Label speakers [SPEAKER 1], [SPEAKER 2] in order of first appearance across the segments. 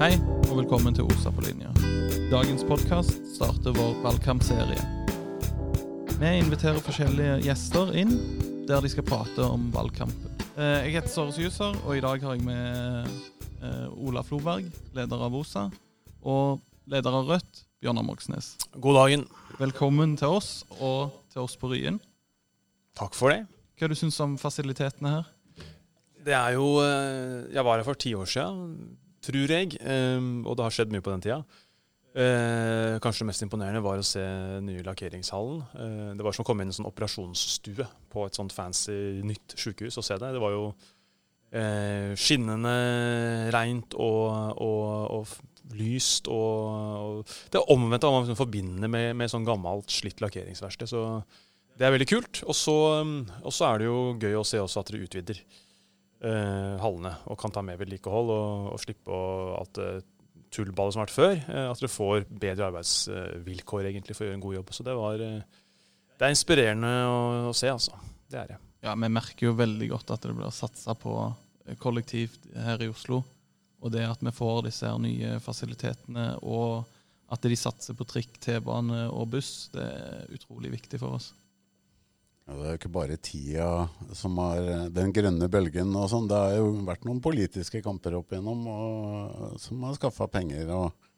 [SPEAKER 1] Hei, og velkommen til OSA på linja. Dagens podkast starter vår valgkampserie. Vi inviterer forskjellige gjester inn der de skal prate om valgkampen. Eh, Jeg heter Såre Syuser, og i dag har jeg med eh, Ola Floberg, leder av OSA, og leder av Rødt, Bjørnar Moxnes.
[SPEAKER 2] God dagen.
[SPEAKER 1] Velkommen til oss, og til oss på Ryen.
[SPEAKER 2] Takk for det.
[SPEAKER 1] Hva du synes om fasilitetene her?
[SPEAKER 2] Det er jo eh, Jeg var her for ti år siden, tror jeg, eh, og det har skjedd mye på den tida. Eh, kanskje det mest imponerende var å se den nye lakkeringshallen. Eh, det var som å komme inn i en sånn operasjonsstue på et sånt fancy nytt sykehus og se det. Det var jo eh, skinnende rent og, og, og lyst og, og Det er omvendt av hva man forbinder med, med sånn gammelt, slitt lakkeringsverksted. Så det er veldig kult. Og så så er det jo gøy å se også at dere utvider hallene og kan ta med vedlikehold og, og slippe å, alt det tullballet som har vært før. eh, at dere får bedre arbeidsvilkår egentlig for å gjøre en god jobb. Så det var eh, Det er inspirerende å, å se, altså. Det er det.
[SPEAKER 1] Ja, Vi merker jo veldig godt at det blir satsa på eh, kollektivt her i Oslo. Og det at vi får disse nye fasilitetene, og at de satser på trikk, T-bane og buss, det er utrolig viktig for oss.
[SPEAKER 3] Ja, det er jo ikke bare tida som har eh, den grønne bølgen og sånn. Det har jo vært noen politiske kamper opp igjennom og, som har skaffa penger. Og,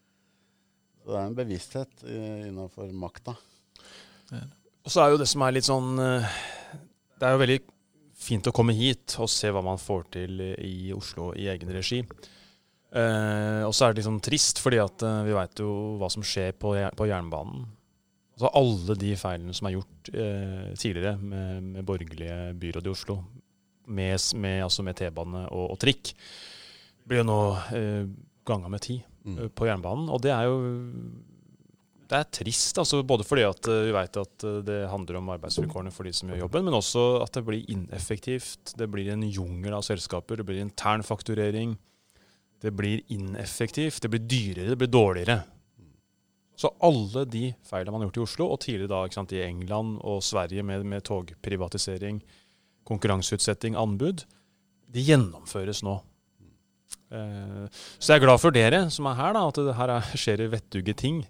[SPEAKER 3] så det er en bevissthet innafor makta.
[SPEAKER 2] Og så er jo det som er litt sånn eh, Det er jo veldig fint å komme hit og se hva man får til i Oslo i egen regi. Eh, og så er det liksom trist, fordi at eh, vi veit jo hva som skjer på, på jernbanen. Altså alle de feilene som er gjort eh, tidligere med, med borgerlige byråd i Oslo, med, med, altså med T-bane og, og trikk, blir jo nå eh, ganga med ti
[SPEAKER 3] Mm.
[SPEAKER 2] eh, på jernbanen. Og det er jo det er trist, altså, både fordi at eh, vi vet at eh, det handler om arbeidsvilkårene for de som gjør jobben, men også at det blir ineffektivt. Det blir en jungel av selskaper, det blir internfakturering. Det blir ineffektivt, det blir dyrere, det blir dårligere. Så alle de feilene man har gjort i Oslo, og tidligere da sant, i England og Sverige med, med togprivatisering, konkurranseutsetting, anbud, de gjennomføres nå. Eh, Så jeg er glad for dere som er her, da, at det her er, skjer vettuge ting.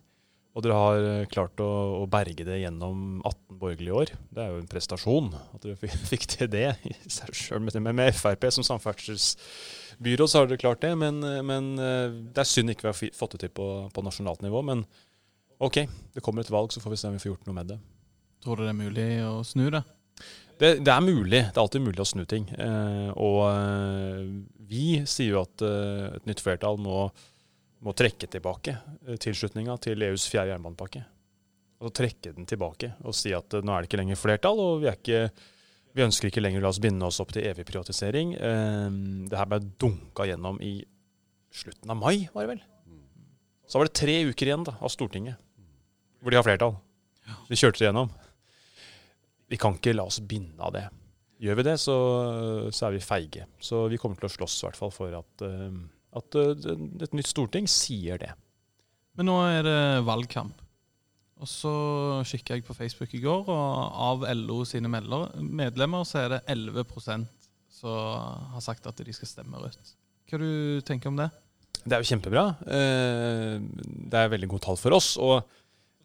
[SPEAKER 2] Og dere har eh, klart å, å berge det gjennom 18 borgerlige år. Det er jo en prestasjon at dere fikk, til det i. Med, med, Frp som samferdselsbyråd så har dere klart det. Men, eh, men det er synd ikke vi har fått det til på, på nasjonalt nivå. Men OK, det kommer et valg, så får vi se om vi får gjort noe med det.
[SPEAKER 1] Tror du det er mulig å snu det?
[SPEAKER 2] Det, det er mulig. Det er alltid mulig å snu ting. Eh, og eh, vi sier jo at eh, et nytt flertall må, må trekke tilbake eh, tilslutninga til EUs fjerde jernbanepakke. Altså trekke den tilbake og si at eh, nå er det ikke lenger flertall, og vi, er ikke, vi ønsker ikke lenger å la oss binde oss opp til evig privatisering. Eh, det her ble dunka gjennom i slutten av mai, var det vel? Så var det tre uker igjen da, av Stortinget hvor de har flertall. De kjørte det gjennom. Vi kan ikke la oss binde av det. Gjør vi det, så, så er vi feige. Så vi kommer til å slåss i hvert fall for at, eh, at eh, et nytt storting sier det.
[SPEAKER 1] Men nå er det valgkamp. Og så kikka jeg på Facebook i går, og av LO sine medlemmer så er det 11% som har sagt at de skal stemme rødt. Hva du tenker om det?
[SPEAKER 2] Det er jo kjempebra. Eh, Det er veldig godt tall for oss. Og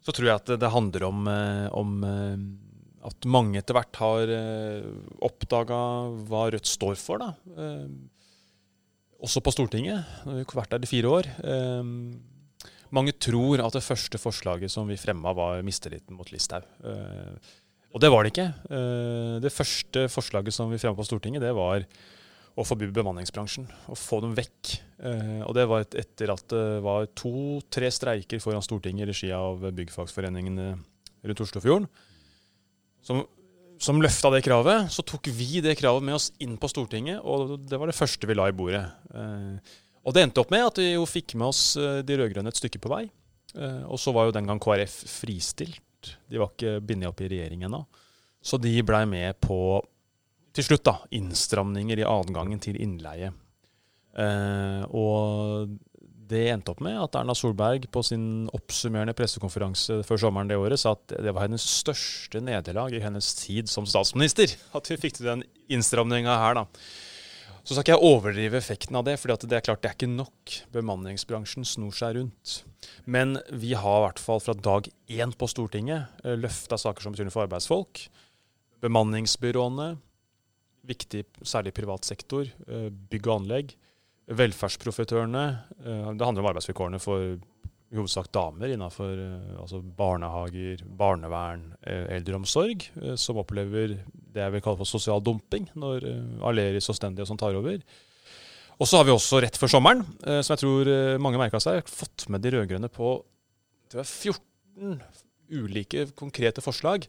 [SPEAKER 2] så tror jeg at det- handler om, eh, om eh, at mange etter hvert har oppdaga hva Rødt står for. da. Eh, Også på Stortinget. Vi har vært der i fire år. Eh, Mange tror at det første forslaget som vi fremma, var mistilliten mot Listhaug. Eh, Og det var det ikke. Eh, Det første forslaget som vi fremma på Stortinget, det var å forby bemanningsbransjen. Å få dem vekk. Eh, og det var et, etter at det var to-tre streiker foran Stortinget i regi av byggfagsforeningene rundt Oslofjorden. Som, som løfta det kravet. Så tok vi det kravet med oss inn på Stortinget, og det var det første vi la i bordet. Eh, og det endte opp med at vi jo fikk med oss eh, de rød-grønne et stykke på vei. Og så var jo den gang KrF fristilt. De var ikke bindet opp i regjering ennå. Så de blei med på til slutt da, innstramninger i adgangen til innleie. Eh, og det endte opp med at Erna Solberg på sin oppsummerende pressekonferanse før sommeren det året sa at det var hennes største nederlag i hennes tid som statsminister. At vi fikk til den innstramninga her, da. Så skal ikke jeg overdrive effekten av det, for det er klart det er ikke nok. Bemanningsbransjen snor seg rundt. Men vi har i hvert fall fra dag én på Stortinget eh, løfta saker som betyr noe for arbeidsfolk. Bemanningsbyråene, viktig særlig privat sektor, eh, bygg og anlegg. Velferdsprofitørene. eh, Det handler om arbeidsvilkårene for i hovedsak damer innenfor eh, altså barnehager, barnevern, eldreomsorg, som opplever det jeg vil kalle for sosial dumping, når Aleris og Stendia sånn tar over. Og så har vi også rett før sommeren, som jeg tror mange merka seg, fått med de rød-grønne på tror jeg, 14 ulike konkrete forslag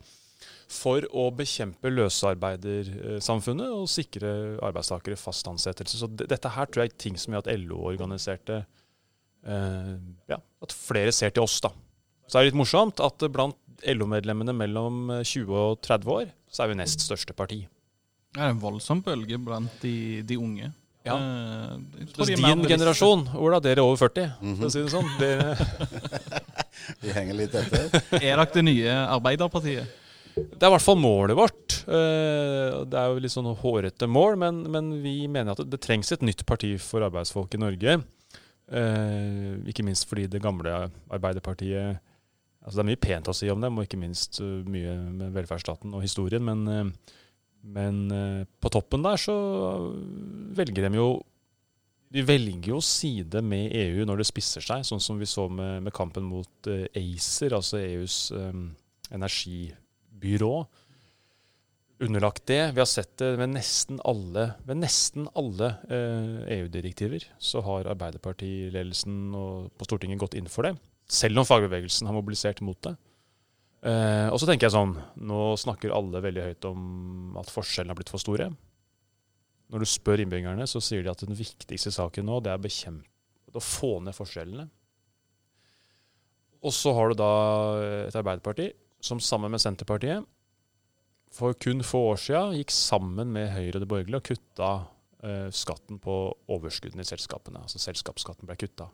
[SPEAKER 2] for å bekjempe løsarbeidersamfunnet og sikre arbeidstakere fast ansettelse. Så dette her tror jeg er ting som gjør at LO-organiserte eh, ja, At flere ser til oss, da. Så er det litt morsomt at blant LO-medlemmene mellom 20 og 30 år, så er vi nest største parti.
[SPEAKER 1] Det er en voldsom bølge blant de, de unge.
[SPEAKER 2] Ja.
[SPEAKER 1] Eh, de er
[SPEAKER 2] din generasjon, Ola, dere er over 40,
[SPEAKER 3] Mhm.
[SPEAKER 2] for å si det sånn. Dere,
[SPEAKER 3] Vi henger litt etter.
[SPEAKER 1] Er dere det nye Arbeiderpartiet?
[SPEAKER 2] Det er i hvert fall målet vårt. Eh, Det er jo litt sånn hårete mål, men, men vi mener at det, trengs et nytt parti for arbeidsfolk i Norge. Eh, ikke minst fordi det gamle Arbeiderpartiet altså Det er mye pent å si om dem, og ikke minst eh, mye med velferdsstaten og historien. Men, men på toppen der så velger de jo de velger jo side med EU når det spisser seg, sånn som vi så med, med kampen mot eh, ACER, altså EUs eh, energibyrå. Underlagt det. Vi har sett det ved nesten alle, ved nesten alle eh, EU-direktiver. Så har Arbeiderpartiledelsen og- på Stortinget gått inn for det. Selv om fagbevegelsen har mobilisert mot det. Eh, og så tenker jeg sånn Nå snakker alle veldig høyt om at forskjellene har blitt for store. Når du spør innbyggerne, så sier de at den viktigste saken nå det er bekjempe å få ned forskjellene. Og så har du da et Arbeiderparti som sammen med Senterpartiet for kun få år siden gikk sammen med Høyre og det borgerlige og kutta eh, skatten på overskuddene i selskapene. Altså selskapsskatten ble kutta.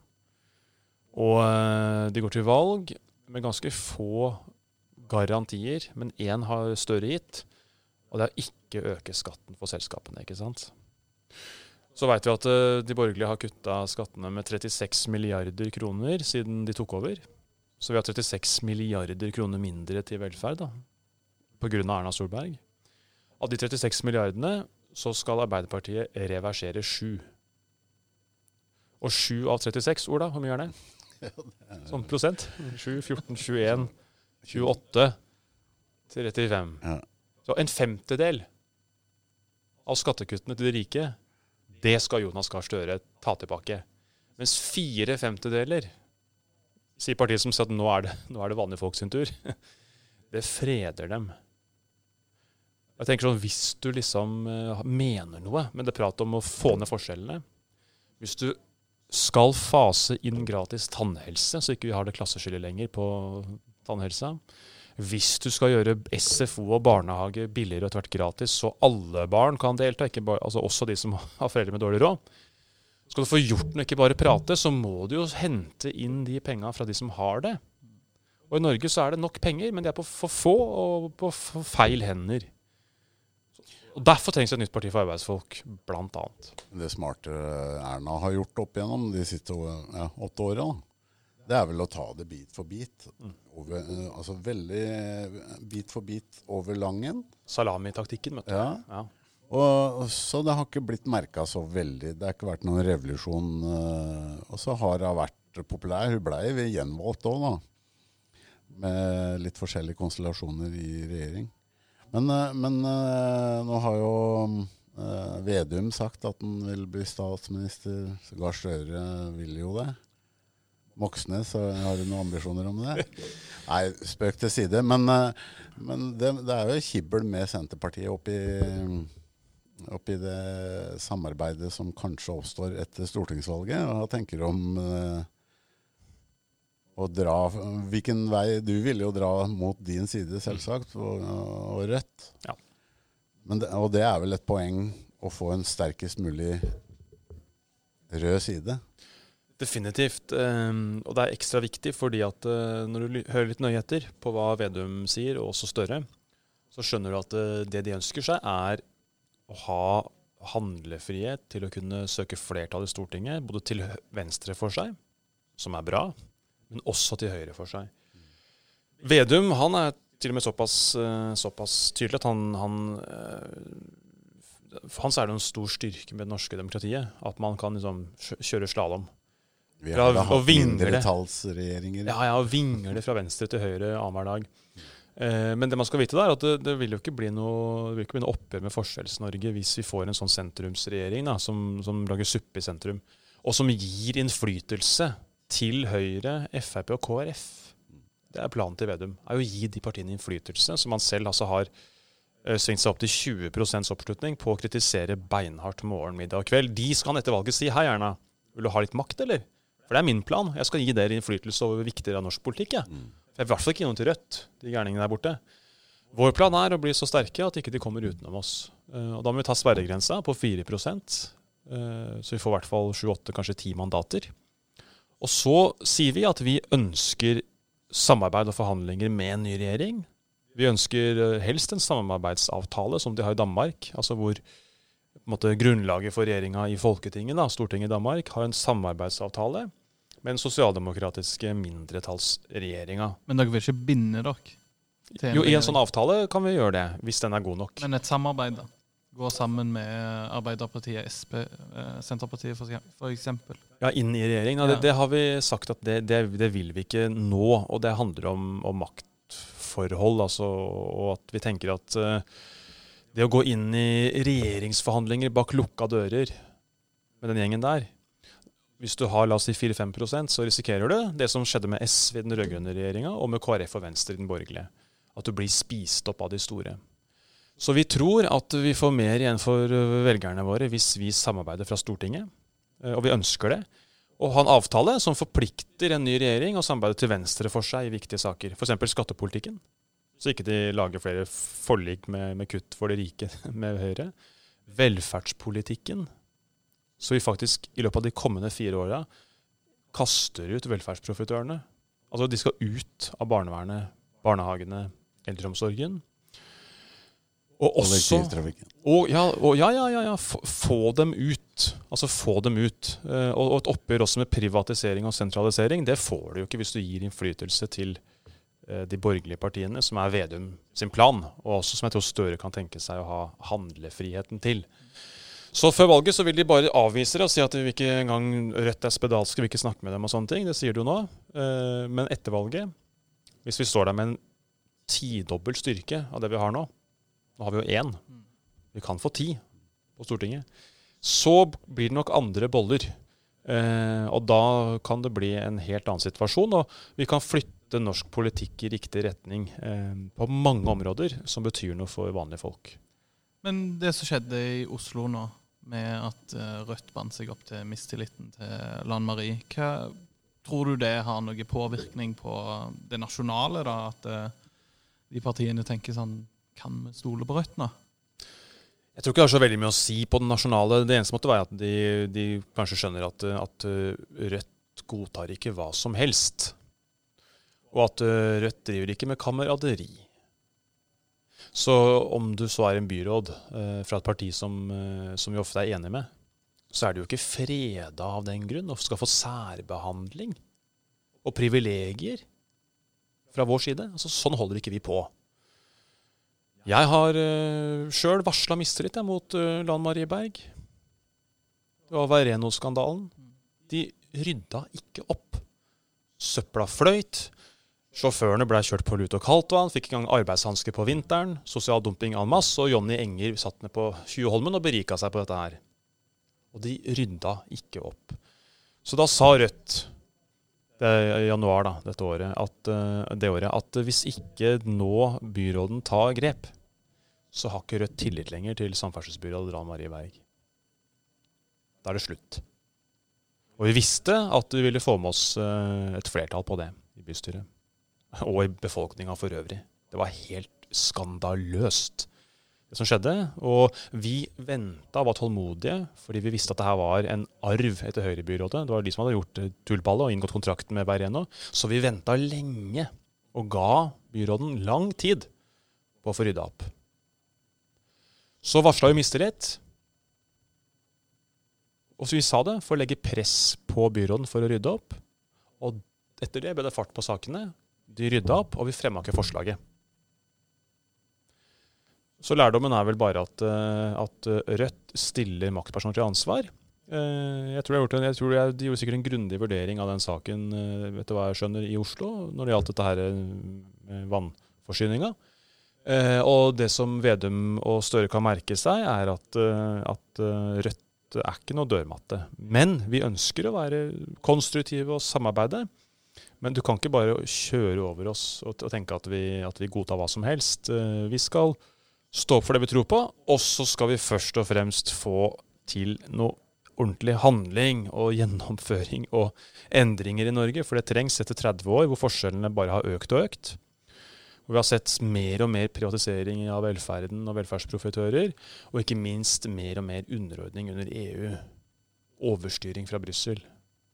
[SPEAKER 2] Og eh, de går til valg med ganske få garantier, men én har større gitt. Og det er å ikke øke skatten for selskapene, ikke sant. Så veit vi at eh, de borgerlige har kutta skattene med 36 milliarder kroner siden de tok over. Så vi har 36 milliarder kroner mindre til velferd da, pga. Erna Solberg. Av de 36 milliardene så skal Arbeiderpartiet reversere 7. Og 7 av 36, Ola, hvor mye er det? Sånn prosent? 7, 14, 21, 28, 35. Så en femtedel av skattekuttene til de rike, det skal Jonas Gahr Støre ta tilbake. Mens fire femtedeler, sier partiet som sier at nå er det, nå er det vanlige folk sin tur, det freder dem. Jeg tenker sånn, Hvis du liksom eh, mener noe med det pratet om å få ned forskjellene Hvis du skal fase inn gratis tannhelse, så ikke vi har det klasseskillet lenger på tannhelsa Hvis du skal gjøre SFO og barnehage billigere og etter hvert gratis, så alle barn kan delta, ikke bare, altså også de som har foreldre med dårlig råd Skal du få gjort noe, ikke bare prate, så må du jo hente inn de penga fra de som har det. Og i Norge så er det nok penger, men de er på for få og på feil hender. Og Derfor trengs et nytt parti for arbeidsfolk, blant annet.
[SPEAKER 3] Det smarte Erna har gjort opp igjennom de siste ja, åtte åra, det er vel å ta det bit for bit. Over, eh, altså veldig bit for bit over langen.
[SPEAKER 2] Salamitaktikken, vet du.
[SPEAKER 3] Ja.
[SPEAKER 2] Ja.
[SPEAKER 3] Og, så det har ikke blitt merka så veldig. Det har ikke vært noen revolusjon. eh, og så har hun vært populær. Hun blei gjenvalgt òg, da. Med litt forskjellige konstellasjoner i regjering. Men, eh, men eh, nå har jo Vedum sagt at han vil bli statsminister. Gahr Støre vil jo det. Moxnes, har du noen ambisjoner om det? Nei, spøk til side. Men, men det, det er jo kibbel med Senterpartiet oppi oppi det samarbeidet som kanskje oppstår etter stortingsvalget. Hva tenker du om eh, å dra Hvilken vei Du ville jo dra mot din side, selvsagt, og, og Rødt.
[SPEAKER 2] Ja.
[SPEAKER 3] Men det, og det er vel et poeng å få en sterkest mulig rød side.
[SPEAKER 2] Definitivt. Um, og det er ekstra viktig fordi at uh, når du hører litt nøye etter på hva Vedum sier, og også Støre, så skjønner du at uh, det de ønsker seg, er å ha, handlefrihet til å kunne søke flertall i Stortinget, både til venstre for seg, som er bra, men også til høyre for seg. Vedum han er til og med såpass, eh, såpass tydelig at han, han eh, For hans er det en stor styrke med det norske demokratiet. At man kan liksom kjøre slalåm.
[SPEAKER 3] Vi har hatt mindretallsregjeringer.
[SPEAKER 2] Ja, ja, og vingle fra venstre til høyre annenhver dag. Eh, men det man skal vite, da, er at det, det vil jo ikke bli noe, ikke bli noe oppgjør med Forskjells-Norge hvis vi får en sånn sentrumsregjering da, som, som lager suppe i sentrum, og som gir innflytelse til Høyre, Frp og KrF. Det er planen til Vedum. er å gi de partiene innflytelse, som han selv altså har eh, svingt seg opp til 20% oppslutning på å kritisere beinhardt morgen, middag og kveld. De skal han etter valget si hei, Erna, vil du ha litt makt, eller? For det er min plan. Jeg skal gi dere innflytelse over viktige av norsk politikk. jeg. For jeg vil i hvert fall ikke noe til Rødt, de gærningene der borte. Vår plan er å bli så sterke at ikke de kommer utenom oss. Eh, og da må vi ta sperregrensa på 4 eh, så vi får i hvert fall 7-8, kanskje 10 mandater. Og så sier vi at vi ønsker samarbeid og forhandlinger med en ny regjering. Vi ønsker eh, helst en samarbeidsavtale, som de har i Danmark. altså hvor måte, grunnlaget for regjeringa i Folketinget, da, Stortinget i Danmark, har en samarbeidsavtale med den sosialdemokratiske mindretallsregjeringa.
[SPEAKER 1] Men dere vil ikke binde dere?
[SPEAKER 2] Jo, I en sånn avtale kan vi gjøre det, hvis den er god nok.
[SPEAKER 1] Men et samarbeid, da? Gå sammen med Arbeiderpartiet, Sp, eh, Senterpartiet eksempel.
[SPEAKER 2] Ja, Inn i regjering. Ja. det, det har vi sagt at det, det, det vil vi ikke nå. Og det handler om, om maktforhold. Altså, og at vi tenker at uh, det å gå inn i regjeringsforhandlinger bak lukka dører med den gjengen der Hvis du har la oss si 4-5 så risikerer du det som skjedde med SV i den rød-grønne regjeringa, og med KrF og Venstre i den borgerlige. At du blir spist opp av de store. Så vi tror at vi får mer igjen for velgerne våre hvis vi samarbeider fra Stortinget. Eh, Og vi ønsker det. Og ha en avtale som forplikter en ny regjering å samarbeide til venstre for seg i viktige saker. F.eks. skattepolitikken. Så ikke de lager flere forlik med, med kutt for de rike med Høyre. Velferdspolitikken. Så vi faktisk i løpet av de kommende fire åra kaster ut velferdsprofitørene. Altså de skal ut av barnevernet, barnehagene, eldreomsorgen. Og også og ja, og ja, ja, ja, få dem ut. Altså få dem ut. Eh, og, og et oppgjør også med privatisering og sentralisering, det får du jo ikke hvis du gir innflytelse til eh, de borgerlige partiene, som er Vedum sin plan, og også som jeg tror Støre kan tenke seg å ha handlefriheten til. Så før valget så vil de bare avvise det og si at vi ikke engang Rødt er spedalske, vil ikke snakke med dem og sånne ting. Det sier du nå. Eh, men etter valget, hvis vi står der med en tidobbel styrke av det vi har nå, nå har vi jo én, vi kan få ti på Stortinget, så blir det nok andre boller. Eh, og da kan det bli en helt annen situasjon, og vi kan flytte norsk politikk i riktig retning eh, på mange områder som betyr noe for vanlige folk.
[SPEAKER 1] Men det som skjedde i Oslo nå, med at eh, Rødt bandt seg opp til mistilliten til Lan Marie, hva tror du det har noe påvirkning på det nasjonale? da, At eh, de partiene tenker sånn Kan vi stole på Rødt nå?
[SPEAKER 2] Jeg tror ikke det har så veldig mye å si på den nasjonale. Det eneste måtte være at de, de kanskje skjønner at, at uh, Rødt godtar ikke hva som helst. Og at Rødt driver ikke med kameraderi. Så om du så er en byråd eh, fra et parti som, uh, som vi ofte er enige med, så er det jo ikke freda av den grunn og skal få særbehandling og privilegier fra vår side. Altså, sånn holder ikke vi på. Jeg har uh, sjøl varsla mistillit mot uh, Lan Marie Berg. Det var Veireno-skandalen. De rydda ikke opp. Søpla fløyt. Sjåførene ble kjørt på lut og kaldt vann, fikk ikke engang arbeidshansker på vinteren. Sosial dumping en masse, og Jonny Enger satt ned på Tjuvholmen og berika seg på dette her. Og de rydda ikke opp. Så da sa Rødt det er januar da, dette året, at, eh, det året, at hvis ikke nå byråden tar grep, så har ikke Rødt tillit lenger til samferdselsbyråd Lan Marie Berg. Da er det slutt. Og vi visste at vi ville få med oss eh, et flertall på det i bystyret. Og i befolkninga for øvrig. Det var helt skandaløst, det som skjedde. Og vi venta og var tålmodige, fordi vi visste at det her var en arv etter Høyre-byrådet. Det var de som hadde gjort eh, tullballet og inngått kontrakten med Beireno. Så vi venta lenge, og ga byråden lang tid på å få rydda opp. Så varsla vi mistillit. Og så vi sa det for å legge press på byråden for å rydde opp. Og etter det ble det fart på sakene. De rydda opp, og vi fremma ikke forslaget. Så lærdommen er vel bare at, eh, at Rødt stiller maktpersoner til ansvar. Eh, Jeg tror, jeg, en, jeg tror jeg, De gjorde sikkert en grundig vurdering av den saken eh, vet du hva jeg skjønner, i Oslo når det gjaldt dette her eh, med vannforsyninga. Eh, og det som Vedum og Støre kan merke seg, er at, eh, at eh, Rødt er ikke noe dørmatte. Men vi ønsker å være konstruktive og samarbeide. Men du kan ikke bare kjøre over oss og, og tenke at vi, at vi godtar hva som helst. Eh, Vi skal stå opp for det vi tror på, og så skal vi først og fremst få til noe ordentlig handling og gjennomføring og endringer i Norge. For det trengs etter 30 år hvor forskjellene bare har økt og økt. Hvor vi har sett mer og mer privatisering av velferden og velferdsprofitører. Og ikke minst mer og mer underordning under EU. Overstyring fra Brussel.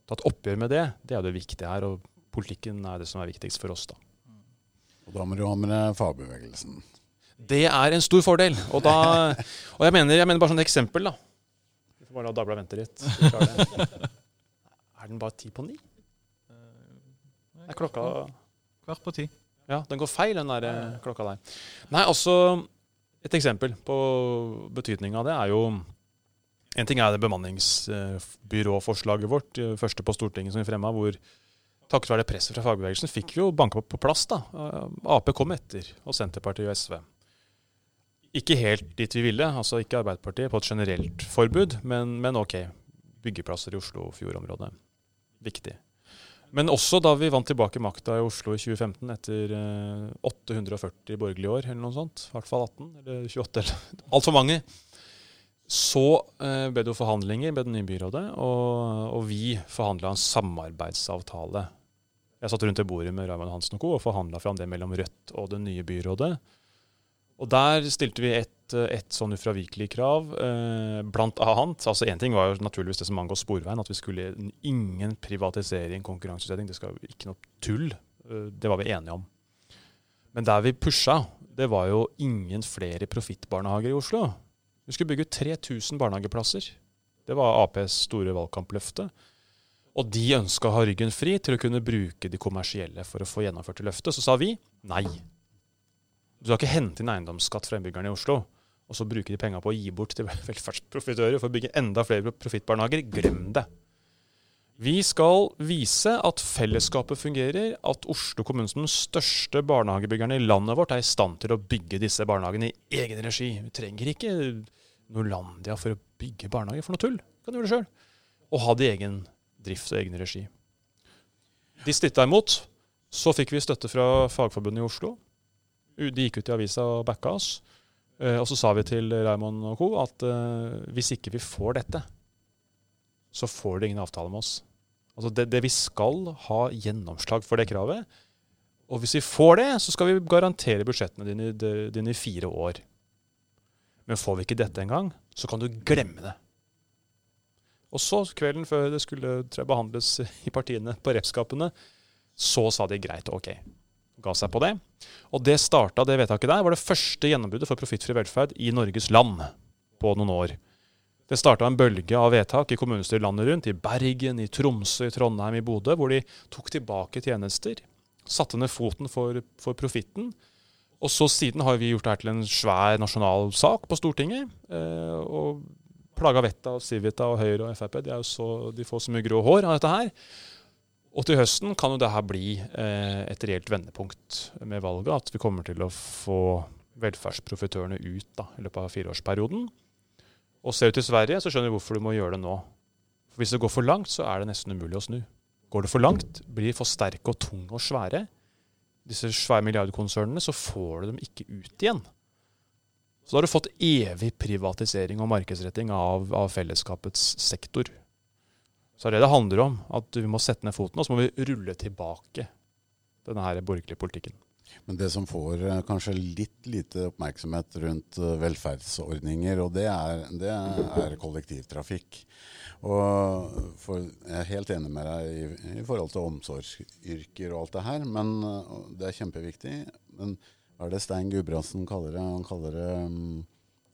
[SPEAKER 2] Ta et oppgjør med det, det er det viktige her. Og politikken er det som er viktigst for oss, da.
[SPEAKER 3] Og da må du ha med deg fagbevegelsen.
[SPEAKER 2] Det er en stor fordel. Og, da, og jeg, mener, jeg mener bare sånn et eksempel, da. Vi får bare la Dagbladet vente litt. Er den bare ti på ni? Er klokka
[SPEAKER 1] Kvart på ti.
[SPEAKER 2] Ja, den går feil, den der eh, klokka der. Nei, altså Et eksempel på betydninga av det er jo En ting er det bemanningsbyråforslaget vårt, det første på Stortinget som vi fremma, hvor takket være det presset fra fagbevegelsen fikk jo banka på plass. da. Ap kom etter, og Senterpartiet og SV. Ikke helt dit vi ville, altså ikke Arbeiderpartiet på et generelt forbud, men, men ok. Byggeplasser i Oslofjordområdet. Viktig. Men også da vi vant tilbake makta i Oslo i 2015 etter eh, 840 borgerlige år, eller noe sånt, i hvert fall 18 eller 28, eller altfor mange, så eh, ble det jo forhandlinger med det nye byrådet, og, og vi forhandla en samarbeidsavtale. Jeg satt rundt det bordet med Raymond Hansen og co. og forhandla fram det mellom Rødt og det nye byrådet. Og der stilte vi et, et sånn ufravikelig krav, eh, blant annet. Altså Én ting var jo naturligvis det som angår Sporveien, at vi skulle ingen privatisering, konkurranseutsetting. Det skal jo ikke noe tull. Eh, det var vi enige om. Men der vi pusha, det var jo ingen flere profittbarnehager i Oslo. Vi skulle bygge 3000 barnehageplasser. Det var Aps store valgkampløfte. Og de ønska å ha ryggen fri til å kunne bruke de kommersielle for å få gjennomført løftet. Så sa vi nei. Du skal ikke hente inn eiendomsskatt fra innbyggerne i Oslo og så bruke de penga på å gi bort til velferdsprofitører for å bygge enda flere profittbarnehager. Glem det. Vi skal vise at fellesskapet fungerer, at Oslo kommune som den største barnehagebyggerne i landet vårt er i stand til å bygge disse barnehagene i egen regi. Vi trenger ikke Norlandia for å bygge barnehager for noe tull. Vi kan gjøre det sjøl. Og ha det i egen drift og egen regi. De stritta imot. Så fikk vi støtte fra Fagforbundet i Oslo. De gikk ut i avisa og backa oss. Eh, og så sa vi til Raymond og co. at eh, hvis ikke vi får dette, så får de ingen avtale med oss. Altså det, det vi skal ha gjennomslag for det kravet. Og hvis vi får det, så skal vi garantere budsjettene dine, dine i fire år. Men får vi ikke dette engang, så kan du glemme det. Og så, kvelden før det skulle jeg, behandles i partiene på repskapene, så sa de greit, OK. Ga seg på det. Og det starta, det vedtaket der, var det første gjennombruddet for profittfri velferd i Norges land på noen år. Det starta en bølge av vedtak i kommunestyret landet rundt, i Bergen, i Tromsø, i Trondheim, i Bodø, hvor de tok tilbake tjenester. Satte ned foten for, for profitten. Og så siden har vi gjort det her til en svær nasjonal sak på Stortinget. Eh, og plaga vettet av Civita og Høyre og Frp. De, så, de får så mye grå hår av dette her. Og til høsten kan jo det her bli eh, et reelt vendepunkt med valget. At vi kommer til å få velferdsprofitørene ut da, i løpet av fireårsperioden. Og ser du til Sverige, så skjønner du hvorfor du må gjøre det nå. For Hvis det går for langt, så er det nesten umulig å snu. Går det for langt, blir de for sterke og tunge og svære, disse svære milliardkonsernene, så får du dem ikke ut igjen. Så da har du fått evig privatisering og markedsretting av, av fellesskapets sektor. Så er det det handler om. At vi må sette ned foten, og så må vi rulle tilbake denne her borgerlige politikken.
[SPEAKER 3] Men det som får eh, kanskje litt lite oppmerksomhet rundt eh, velferdsordninger, og det er, det er kollektivtrafikk. Og for, jeg er helt enig med deg i, i forhold til omsorgsyrker og alt det her, men uh, det er kjempeviktig. Men er det Stein Gudbrandsen kaller det? Han kaller det um,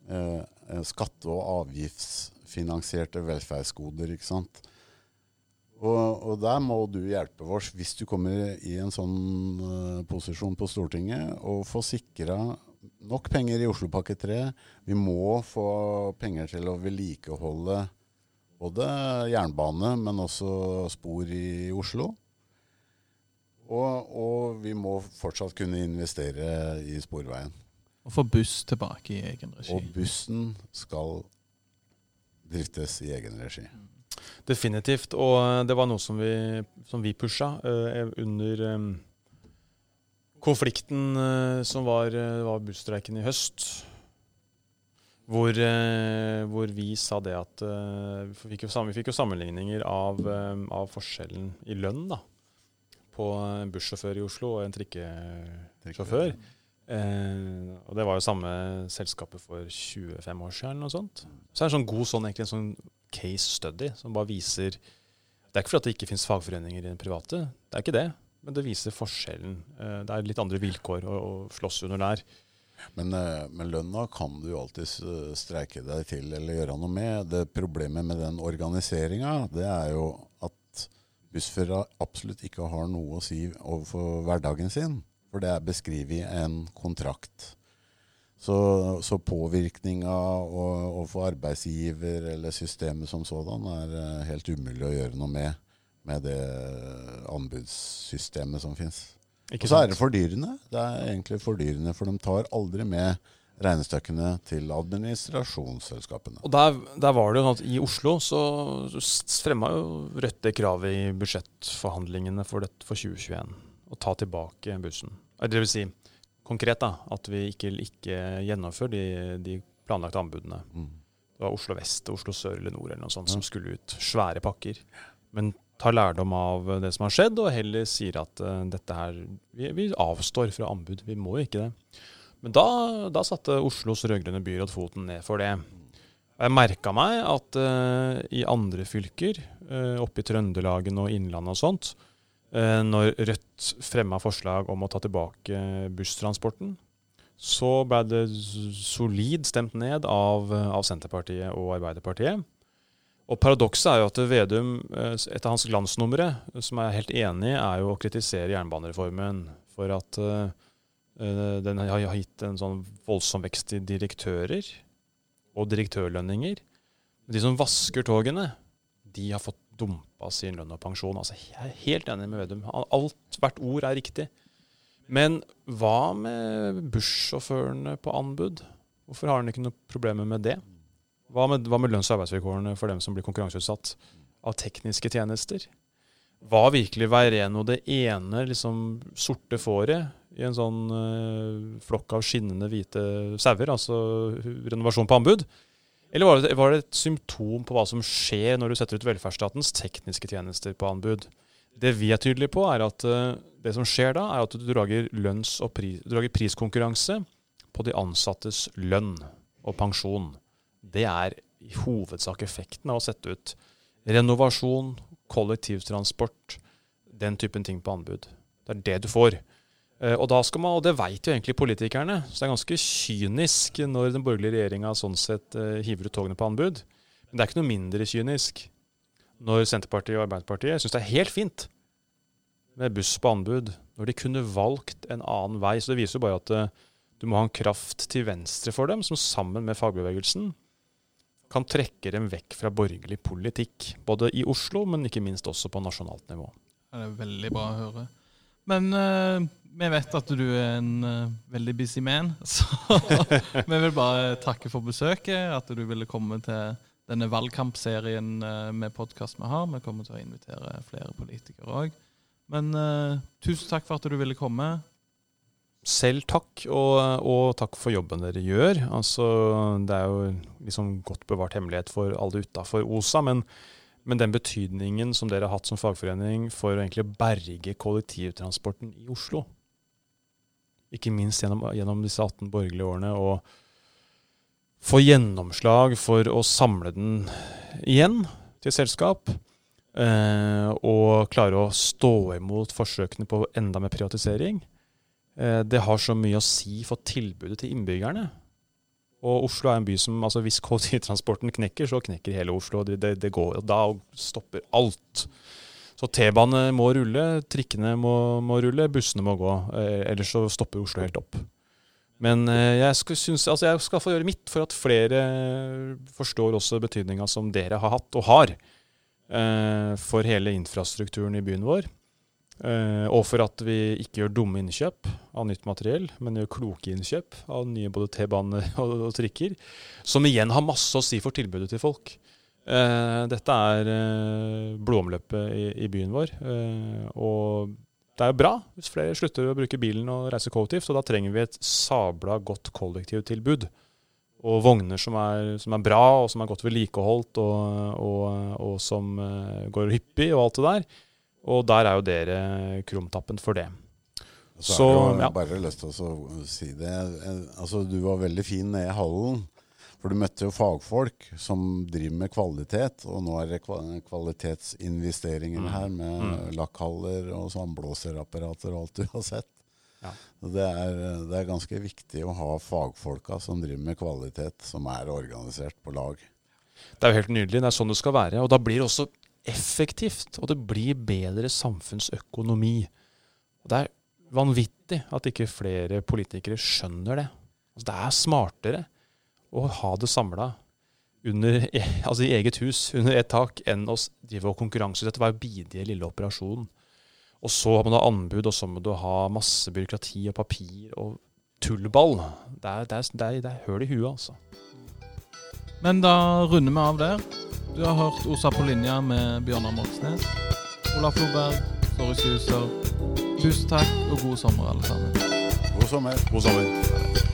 [SPEAKER 3] eh, skatte- og avgiftsfinansierte velferdsgoder, ikke sant. Og, og, der må du hjelpe oss, hvis du kommer i en sånn uh, posisjon på Stortinget, og få sikra nok penger i Oslopakke 3. Vi må få penger til å vedlikeholde både jernbane, men også spor i Oslo. Og, vi må fortsatt kunne investere i sporveien.
[SPEAKER 1] Og få buss tilbake i egen regi.
[SPEAKER 3] Og bussen skal driftes i egen regi.
[SPEAKER 2] Definitivt. Og eh, det var noe som vi, som vi pusha uh, under um, konflikten uh, som var, uh, var busstreiken i høst. Hvor, hvor, vi sa det at vi fikk, jo, vi fikk jo sammenligninger av, av, forskjellen i lønn da, på en bussjåfør i Oslo og en trikkesjåfør. Eh, og det var jo samme selskapet for 25 år siden. Og sånt. Så det er en sånn god sånn, egentlig, en sånn case study som bare viser Det er ikke fordi det ikke finnes fagforeninger i den private, det er ikke det. Men det viser forskjellen. Eh, det er litt andre vilkår å, å slåss under der.
[SPEAKER 3] Men, eh, men, lønna kan du alltid streike deg til eller gjøre noe med. Det Problemet med den organiseringa det er jo at bussførere absolutt ikke har noe å si overfor hverdagen sin. For det er beskrevet i en kontrakt. Så, så påvirkninga overfor arbeidsgiver eller systemet som sådan er eh, helt umulig å gjøre noe med med det anbudssystemet som fins. Og så er det fordyrende. Det er egentlig fordyrende, for de tar aldri med regnestykkene til administrasjonsselskapene.
[SPEAKER 2] Og der, der, var det jo sånn at I Oslo så fremma jo Rødt det kravet i budsjettforhandlingene for, dette, for 2021 å ta tilbake bussen. Det vil si konkret da, at vi ikke, ikke gjennomfører de, de, planlagte anbudene. Mm. Det var Oslo vest, Oslo sør eller nord eller noe sånt ja. som skulle ut. Svære pakker. Men tar lærdom av det som har skjedd, og heller sier at uh, dette her vi, vi, avstår fra anbud. Vi må jo ikke det. Men da, da satte Oslos rød-grønne byråd foten ned for det. Jeg merka meg at uh, i andre fylker, uh, oppe i Trøndelagen og Innlandet og sånt, uh, når Rødt fremma forslag om å ta tilbake busstransporten, så ble det solid stemt ned av, av Senterpartiet og Arbeiderpartiet. Og Paradokset er jo at Vedum, et av hans glansnumre, som jeg er helt enig i, er jo å kritisere jernbanereformen for at uh, den har gitt en sånn voldsom vekst i direktører og direktørlønninger. De som vasker togene, de har fått dumpa sin lønn og pensjon. Altså, jeg er helt enig med Vedum. Alt, hvert ord er riktig. Men hva med bussjåførene på anbud? Hvorfor har han ikke noe problemer med det? Hva med, hva med lønns- og arbeidsvilkårene for dem som blir konkurranseutsatt av tekniske tjenester? Var virkelig Veireno det ene liksom, sorte fåret i en sånn uh, flokk av skinnende hvite sauer, altså renovasjon på anbud? Eller var det, var det, et symptom på hva som skjer når du setter ut velferdsstatens tekniske tjenester på anbud? Det vi er tydelige på, er at uh, det som skjer da, er at du drager, lønns- og pri, du drager priskonkurranse på de ansattes lønn og pensjon. Det er i hovedsak effekten av å sette ut renovasjon, kollektivtransport, den typen ting på anbud. Det er det du får. Eh, og, da skal man, og det vet jo egentlig politikerne, så det er ganske kynisk når den borgerlige regjeringa sånn sett uh, hiver ut togene på anbud. Men det er ikke noe mindre kynisk når Senterpartiet og Arbeiderpartiet syns det er helt fint med buss på anbud, når de kunne valgt en annen vei. Så det viser jo bare at uh, du må ha en kraft til venstre for dem, som sammen med fagbevegelsen kan trekke dem vekk fra borgerlig politikk. Både i Oslo, men ikke minst også på nasjonalt nivå.
[SPEAKER 1] Det er veldig bra å høre. Men uh, vi vet at du er en uh, veldig busy man, så vi vil bare takke for besøket. At du ville komme til denne valgkampserien uh, med podkast vi har. Vi kommer til å invitere flere politikere òg. Men tusen takk for at du ville komme.
[SPEAKER 2] Selv takk, og, og, takk for jobben dere gjør. Altså, det er jo liksom godt bevart hemmelighet for alle utafor OSA. men men den betydningen som dere har hatt som fagforening for å egentlig berge kollektivtransporten i Oslo, ikke minst gjennom, gjennom disse 18 borgerlige årene, og få gjennomslag for å samle den igjen til selskap, eh, og klare å stå imot forsøkene på enda mer privatisering, eh, det har så mye å si for tilbudet til innbyggerne. Og Oslo er en by som altså Hvis kollektivtransporten knekker, så knekker hele Oslo. Det, det, det går, og Da stopper alt. Så T-bane må rulle, trikkene må, må, rulle, bussene må gå. Eh, ellers så stopper Oslo helt opp. Men eh, jeg, skal, synes, altså jeg skal få gjøre mitt for at flere forstår også betydninga som dere har hatt og har eh, for hele infrastrukturen i byen vår. Uh, og for at vi ikke gjør dumme innkjøp av nytt materiell, men gjør kloke innkjøp av nye både T-baner og, trikker. Som igjen har masse å si for tilbudet til folk. Uh, dette er uh, blodomløpet i, byen vår. og det er jo bra hvis flere slutter å bruke bilen og reise kollektivt. Og da trenger vi et sabla godt kollektivtilbud. Og vogner som er, som er bra, og som er godt vedlikeholdt, og, og, og som går hyppig, og alt det der. Og der er jo dere krumtappen for det.
[SPEAKER 3] Så, så jeg ja. bare lyst til å si det. Altså, du var veldig fin nede i hallen. For du møtte jo fagfolk som driver med kvalitet, og nå er det kvalitetsinvesteringer mm. her med mm. lakkhaller og sandblåserapparater og alt du har sett. Ja. Det, er, det, er, ganske viktig å ha fagfolka som driver med kvalitet, som er organisert på lag.
[SPEAKER 2] Det er jo helt nydelig. Det er sånn det skal være. Og da blir også effektivt, og det blir bedre samfunnsøkonomi. Det er vanvittig at ikke flere politikere skjønner det. Altså, det er smartere å ha det samla e, altså i eget hus, under ett tak, enn å drive og konkurranseutsette hver bidige lille operasjon. Og så må du ha anbud, og så må du ha masse byråkrati og papir og tullball. Det er, er, er, er høl i huet, altså.
[SPEAKER 1] Men da runder vi av der. Du har hørt Osa på linja med Bjørnar Moxnes. Olaf Loberg, Sorry Suser. Tusen takk og god sommer, alle sammen.
[SPEAKER 3] God sommer.
[SPEAKER 2] God sommer.